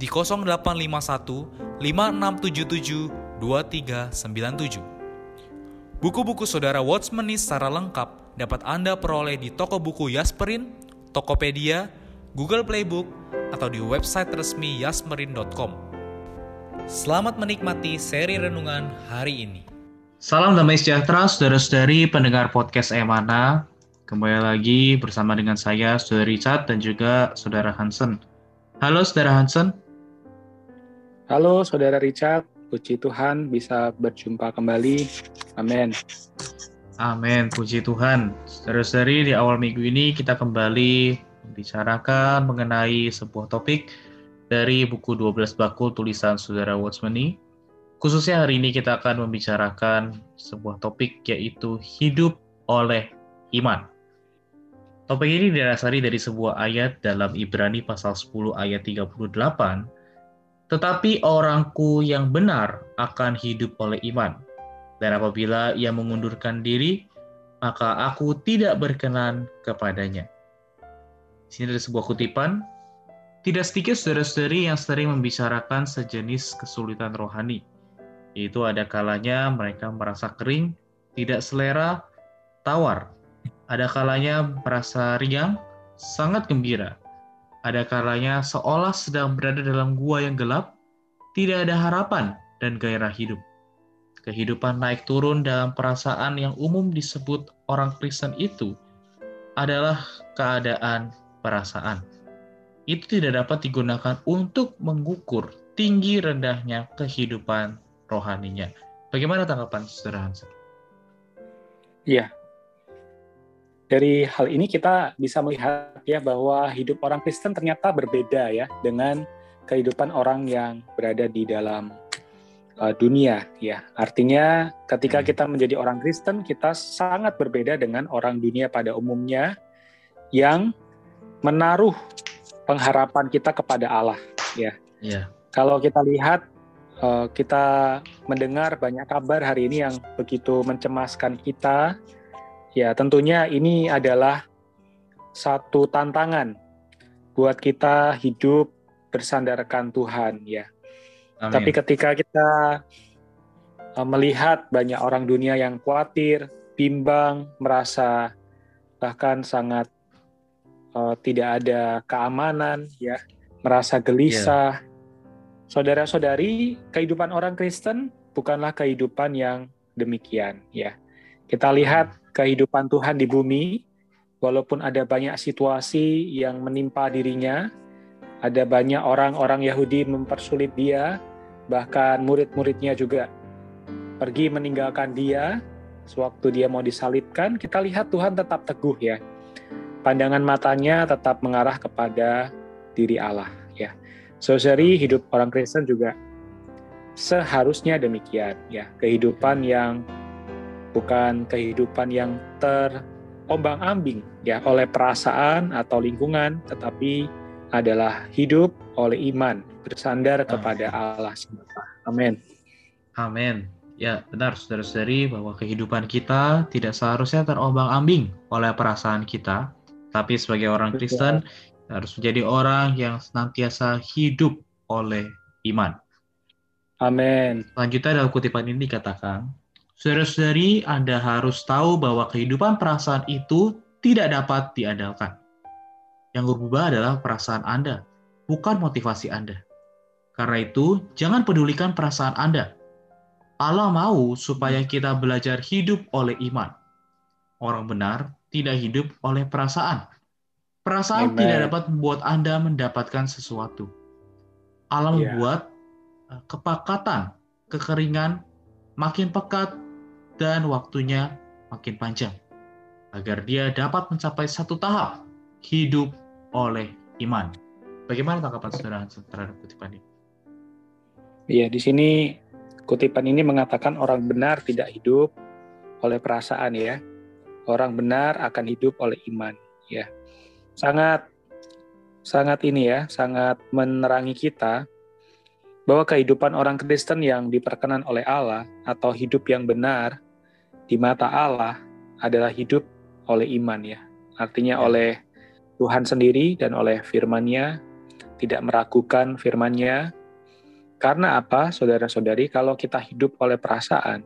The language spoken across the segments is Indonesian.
di 0851 5677 2397. Buku-buku saudara Watchmeni secara lengkap dapat Anda peroleh di toko buku Yasmerin, Tokopedia, Google Playbook, atau di website resmi yasmerin.com. Selamat menikmati seri renungan hari ini. Salam damai sejahtera saudara-saudari pendengar podcast Emana. Kembali lagi bersama dengan saya, Saudara Richard dan juga Saudara Hansen. Halo Saudara Hansen. Halo Saudara Richard, puji Tuhan bisa berjumpa kembali. Amin. Amin, puji Tuhan. Saudara-saudari, di awal minggu ini kita kembali membicarakan mengenai sebuah topik dari buku 12 bakul tulisan Saudara Watchmeni. Khususnya hari ini kita akan membicarakan sebuah topik yaitu hidup oleh iman. Topik ini didasari dari sebuah ayat dalam Ibrani pasal 10 ayat 38. Tetapi orangku yang benar akan hidup oleh iman. Dan apabila ia mengundurkan diri, maka aku tidak berkenan kepadanya. Di sini ada sebuah kutipan. Tidak sedikit saudara-saudari yang sering membicarakan sejenis kesulitan rohani. Yaitu ada kalanya mereka merasa kering, tidak selera, tawar, ada kalanya merasa riang, sangat gembira. Ada kalanya seolah sedang berada dalam gua yang gelap, tidak ada harapan dan gairah hidup. Kehidupan naik turun dalam perasaan yang umum disebut orang Kristen itu adalah keadaan perasaan. Itu tidak dapat digunakan untuk mengukur tinggi rendahnya kehidupan rohaninya. Bagaimana tanggapan Hansen? Iya, dari hal ini kita bisa melihat ya bahwa hidup orang Kristen ternyata berbeda ya dengan kehidupan orang yang berada di dalam uh, dunia ya. Artinya ketika hmm. kita menjadi orang Kristen kita sangat berbeda dengan orang dunia pada umumnya yang menaruh pengharapan kita kepada Allah ya. Yeah. Kalau kita lihat uh, kita mendengar banyak kabar hari ini yang begitu mencemaskan kita Ya, tentunya ini adalah satu tantangan buat kita hidup bersandarkan Tuhan ya. Amin. Tapi ketika kita uh, melihat banyak orang dunia yang khawatir, bimbang, merasa bahkan sangat uh, tidak ada keamanan ya, merasa gelisah. Yeah. Saudara-saudari, kehidupan orang Kristen bukanlah kehidupan yang demikian ya. Kita lihat kehidupan Tuhan di bumi, walaupun ada banyak situasi yang menimpa dirinya, ada banyak orang-orang Yahudi mempersulit dia, bahkan murid-muridnya juga pergi meninggalkan dia sewaktu dia mau disalibkan, kita lihat Tuhan tetap teguh ya. Pandangan matanya tetap mengarah kepada diri Allah ya. Saudari hidup orang Kristen juga seharusnya demikian ya. Kehidupan yang bukan kehidupan yang terombang-ambing ya oleh perasaan atau lingkungan, tetapi adalah hidup oleh iman bersandar kepada Allah semata. Amin. Amin. Ya, benar saudara-saudari bahwa kehidupan kita tidak seharusnya terombang-ambing oleh perasaan kita, tapi sebagai orang Kristen harus menjadi orang yang senantiasa hidup oleh iman. Amin. Selanjutnya dalam kutipan ini dikatakan, Saudara-saudari, Anda harus tahu bahwa kehidupan perasaan itu tidak dapat diandalkan. Yang berubah adalah perasaan Anda, bukan motivasi Anda. Karena itu, jangan pedulikan perasaan Anda, Allah mau supaya kita belajar hidup oleh iman. Orang benar tidak hidup oleh perasaan. Perasaan Amen. tidak dapat membuat Anda mendapatkan sesuatu. Allah Ya. membuat eh, kepakatan, kekeringan makin pekat dan waktunya makin panjang agar dia dapat mencapai satu tahap hidup oleh iman. Bagaimana tanggapan saudara terhadap kutipan ini? Iya, di sini kutipan ini mengatakan orang benar tidak hidup oleh perasaan ya. Orang benar akan hidup oleh iman ya. Sangat sangat ini ya, sangat menerangi kita bahwa kehidupan orang Kristen yang diperkenan oleh Allah atau hidup yang benar di mata Allah adalah hidup oleh iman ya. Artinya Ya. oleh Tuhan sendiri dan oleh firman-Nya, tidak meragukan firman-Nya, karena apa, saudara-saudari? Kalau kita hidup oleh perasaan,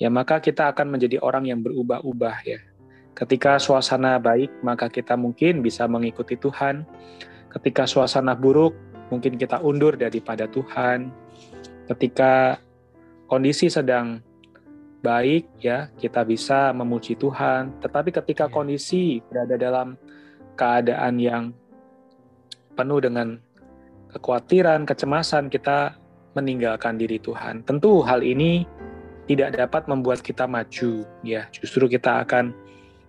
ya maka kita akan menjadi orang yang berubah-ubah ya. Ketika suasana baik, maka kita mungkin bisa mengikuti Tuhan. Ketika suasana buruk, mungkin kita undur daripada Tuhan. Ketika kondisi sedang baik, ya kita bisa memuji Tuhan. Tetapi ketika Ya. kondisi berada dalam keadaan yang penuh dengan kekhawatiran, kecemasan, kita meninggalkan diri Tuhan. Tentu hal ini tidak dapat membuat kita maju, ya. Justru kita akan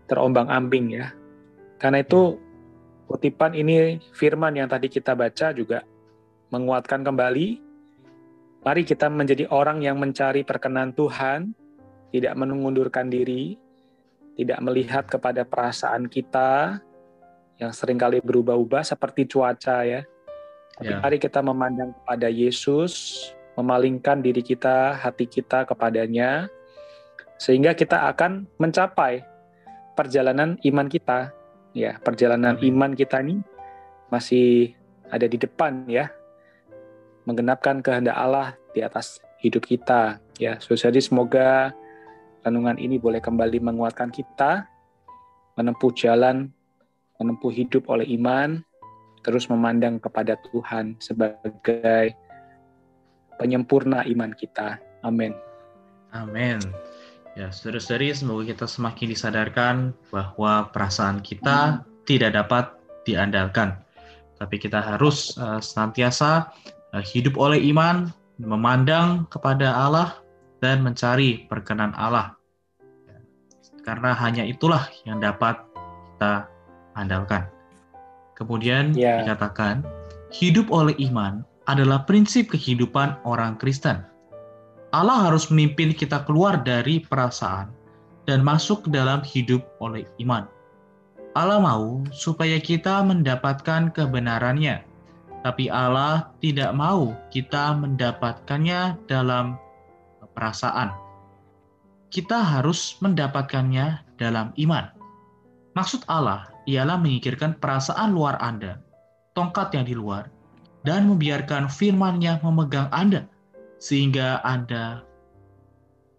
terombang-ambing, ya. Karena itu kutipan ini firman yang tadi kita baca juga menguatkan kembali. Mari kita menjadi orang yang mencari perkenan Tuhan, tidak mengundurkan diri, tidak melihat kepada perasaan kita yang sering kali berubah-ubah seperti cuaca ya. Tapi Ya. mari kita memandang kepada Yesus, memalingkan diri kita, hati kita kepadanya, sehingga kita akan mencapai perjalanan iman kita. Ya, perjalanan Amin. iman kita ini masih ada di depan ya, menggenapkan kehendak Allah di atas hidup kita. Ya, jadi semoga renungan ini boleh kembali menguatkan kita, menempuh jalan, menempuh hidup oleh iman, terus memandang kepada Tuhan sebagai penyempurna iman kita. Amin. Amin. Ya, saudara-saudari, semoga kita semakin disadarkan bahwa perasaan kita tidak dapat diandalkan. Tapi kita harus eh, senantiasa eh, hidup oleh iman, memandang kepada Allah, dan mencari perkenan Allah. Karena hanya itulah yang dapat kita andalkan. Kemudian Ya. dikatakan, hidup oleh iman adalah prinsip kehidupan orang Kristen. Allah harus memimpin kita keluar dari perasaan dan masuk ke dalam hidup oleh iman. Allah mau supaya kita mendapatkan kebenarannya, tapi Allah tidak mau kita mendapatkannya dalam perasaan. Kita harus mendapatkannya dalam iman. Maksud Allah ialah menyingkirkan perasaan luar Anda, tongkat yang di luar, dan membiarkan firman-Nya memegang Anda sehingga Anda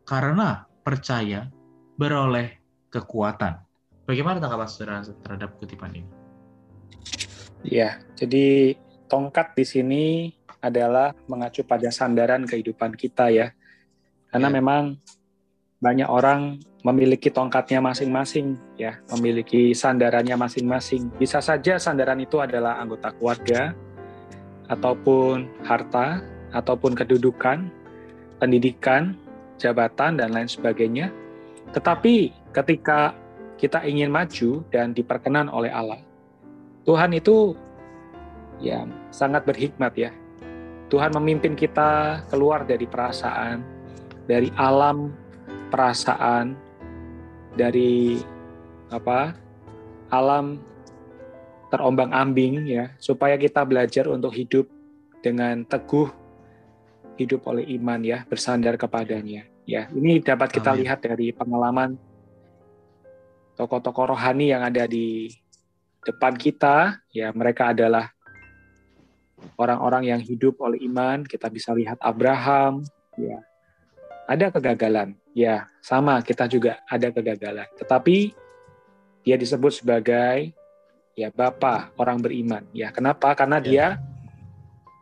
karena percaya beroleh kekuatan. Bagaimana tanggapan saudara terhadap kutipan ini? Ya, jadi tongkat di sini adalah mengacu pada sandaran kehidupan kita ya. Karena Ya. memang banyak orang memiliki tongkatnya masing-masing ya, memiliki sandarannya masing-masing. Bisa saja sandaran itu adalah anggota keluarga ataupun harta ataupun kedudukan, pendidikan, jabatan dan lain sebagainya. Tetapi ketika kita ingin maju dan diperkenan oleh Allah, Tuhan itu ya sangat berhikmat ya. Tuhan memimpin kita keluar dari perasaan, dari alam perasaan, dari apa? alam terombang-ambing ya, supaya kita belajar untuk hidup dengan teguh hidup oleh iman ya, bersandar kepadanya. Ya, ini dapat kita Amin. lihat dari pengalaman tokoh-tokoh rohani yang ada di depan kita, ya mereka adalah orang-orang yang hidup oleh iman. Kita bisa lihat Abraham, ya ada kegagalan, ya sama kita juga ada kegagalan. Tetapi dia disebut sebagai ya bapa orang beriman. Ya kenapa? Karena Ya. dia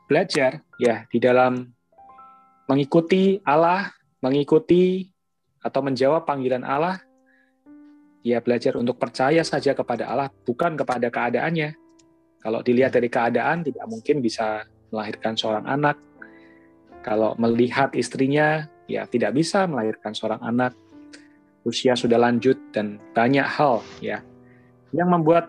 belajar ya di dalam mengikuti Allah mengikuti atau menjawab panggilan Allah, dia belajar untuk percaya saja kepada Allah, bukan kepada keadaannya. Kalau dilihat dari keadaan, tidak mungkin bisa melahirkan seorang anak. Kalau melihat istrinya, ya tidak bisa melahirkan seorang anak. Usia sudah lanjut dan banyak hal ya yang membuat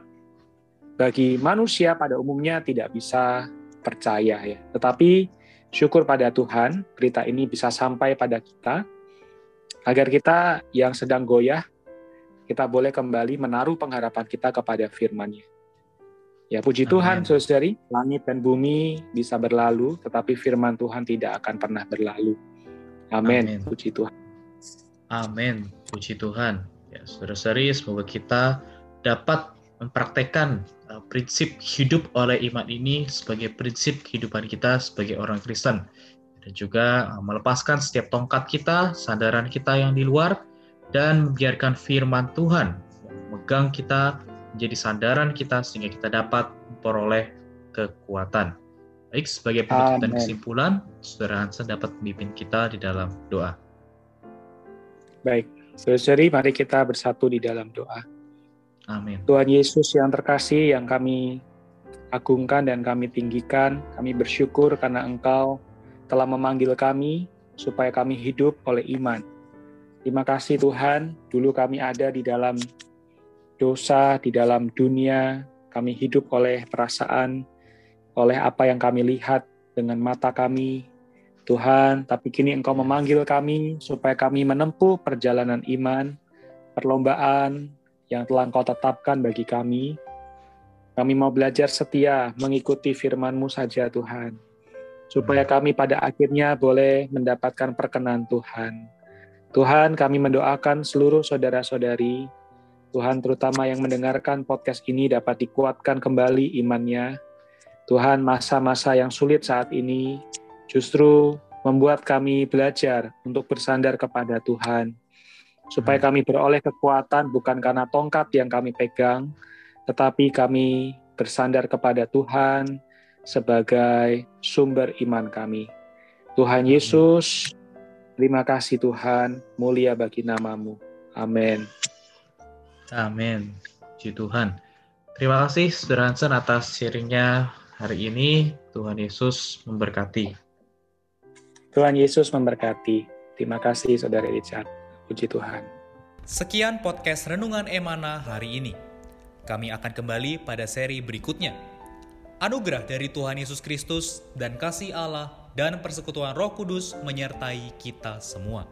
bagi manusia pada umumnya tidak bisa percaya ya. Tetapi syukur pada Tuhan, berita ini bisa sampai pada kita agar kita yang sedang goyah kita boleh kembali menaruh pengharapan kita kepada firman-Nya. Ya puji Amen. Tuhan, saudari, langit dan bumi bisa berlalu, tetapi firman Tuhan tidak akan pernah berlalu. Amin. Puji Tuhan. Amin. Puji Tuhan. Ya, saudara-saudari, semoga kita dapat mempraktekkan uh, prinsip hidup oleh iman ini sebagai prinsip kehidupan kita sebagai orang Kristen. Dan juga uh, melepaskan setiap tongkat kita, sandaran kita yang di luar, dan membiarkan firman Tuhan yang memegang kita menjadi sandaran kita sehingga kita dapat memperoleh kekuatan. Baik, sebagai penutup dan kesimpulan, Saudara Hansen dapat memimpin kita di dalam doa. Baik, saudari mari kita bersatu di dalam doa. Amin. Tuhan Yesus yang terkasih, yang kami agungkan dan kami tinggikan, kami bersyukur karena Engkau telah memanggil kami supaya kami hidup oleh iman. Terima kasih Tuhan, dulu kami ada di dalam dosa di dalam dunia, kami hidup oleh perasaan, oleh apa yang kami lihat dengan mata kami, Tuhan, tapi kini Engkau memanggil kami supaya kami menempuh perjalanan iman, perlombaan yang telah Engkau tetapkan bagi kami. Kami mau belajar setia mengikuti firman-Mu saja Tuhan, supaya kami pada akhirnya boleh mendapatkan perkenan Tuhan. Tuhan, kami mendoakan seluruh saudara-saudari Tuhan terutama yang mendengarkan podcast ini dapat dikuatkan kembali imannya. Tuhan masa-masa yang sulit saat ini justru membuat kami belajar untuk bersandar kepada Tuhan. Supaya kami beroleh kekuatan bukan karena tongkat yang kami pegang, tetapi kami bersandar kepada Tuhan sebagai sumber iman kami. Tuhan Yesus, terima kasih Tuhan, mulia bagi namamu. Amin. Amin. Puji Tuhan. Terima kasih Saudara Hansen atas sharingnya hari ini. Tuhan Yesus memberkati. Tuhan Yesus memberkati. Terima kasih Saudara Richard. Puji Tuhan. Sekian podcast Renungan Emana hari ini. Kami akan kembali pada seri berikutnya. Anugerah dari Tuhan Yesus Kristus dan kasih Allah dan persekutuan Roh Kudus menyertai kita semua.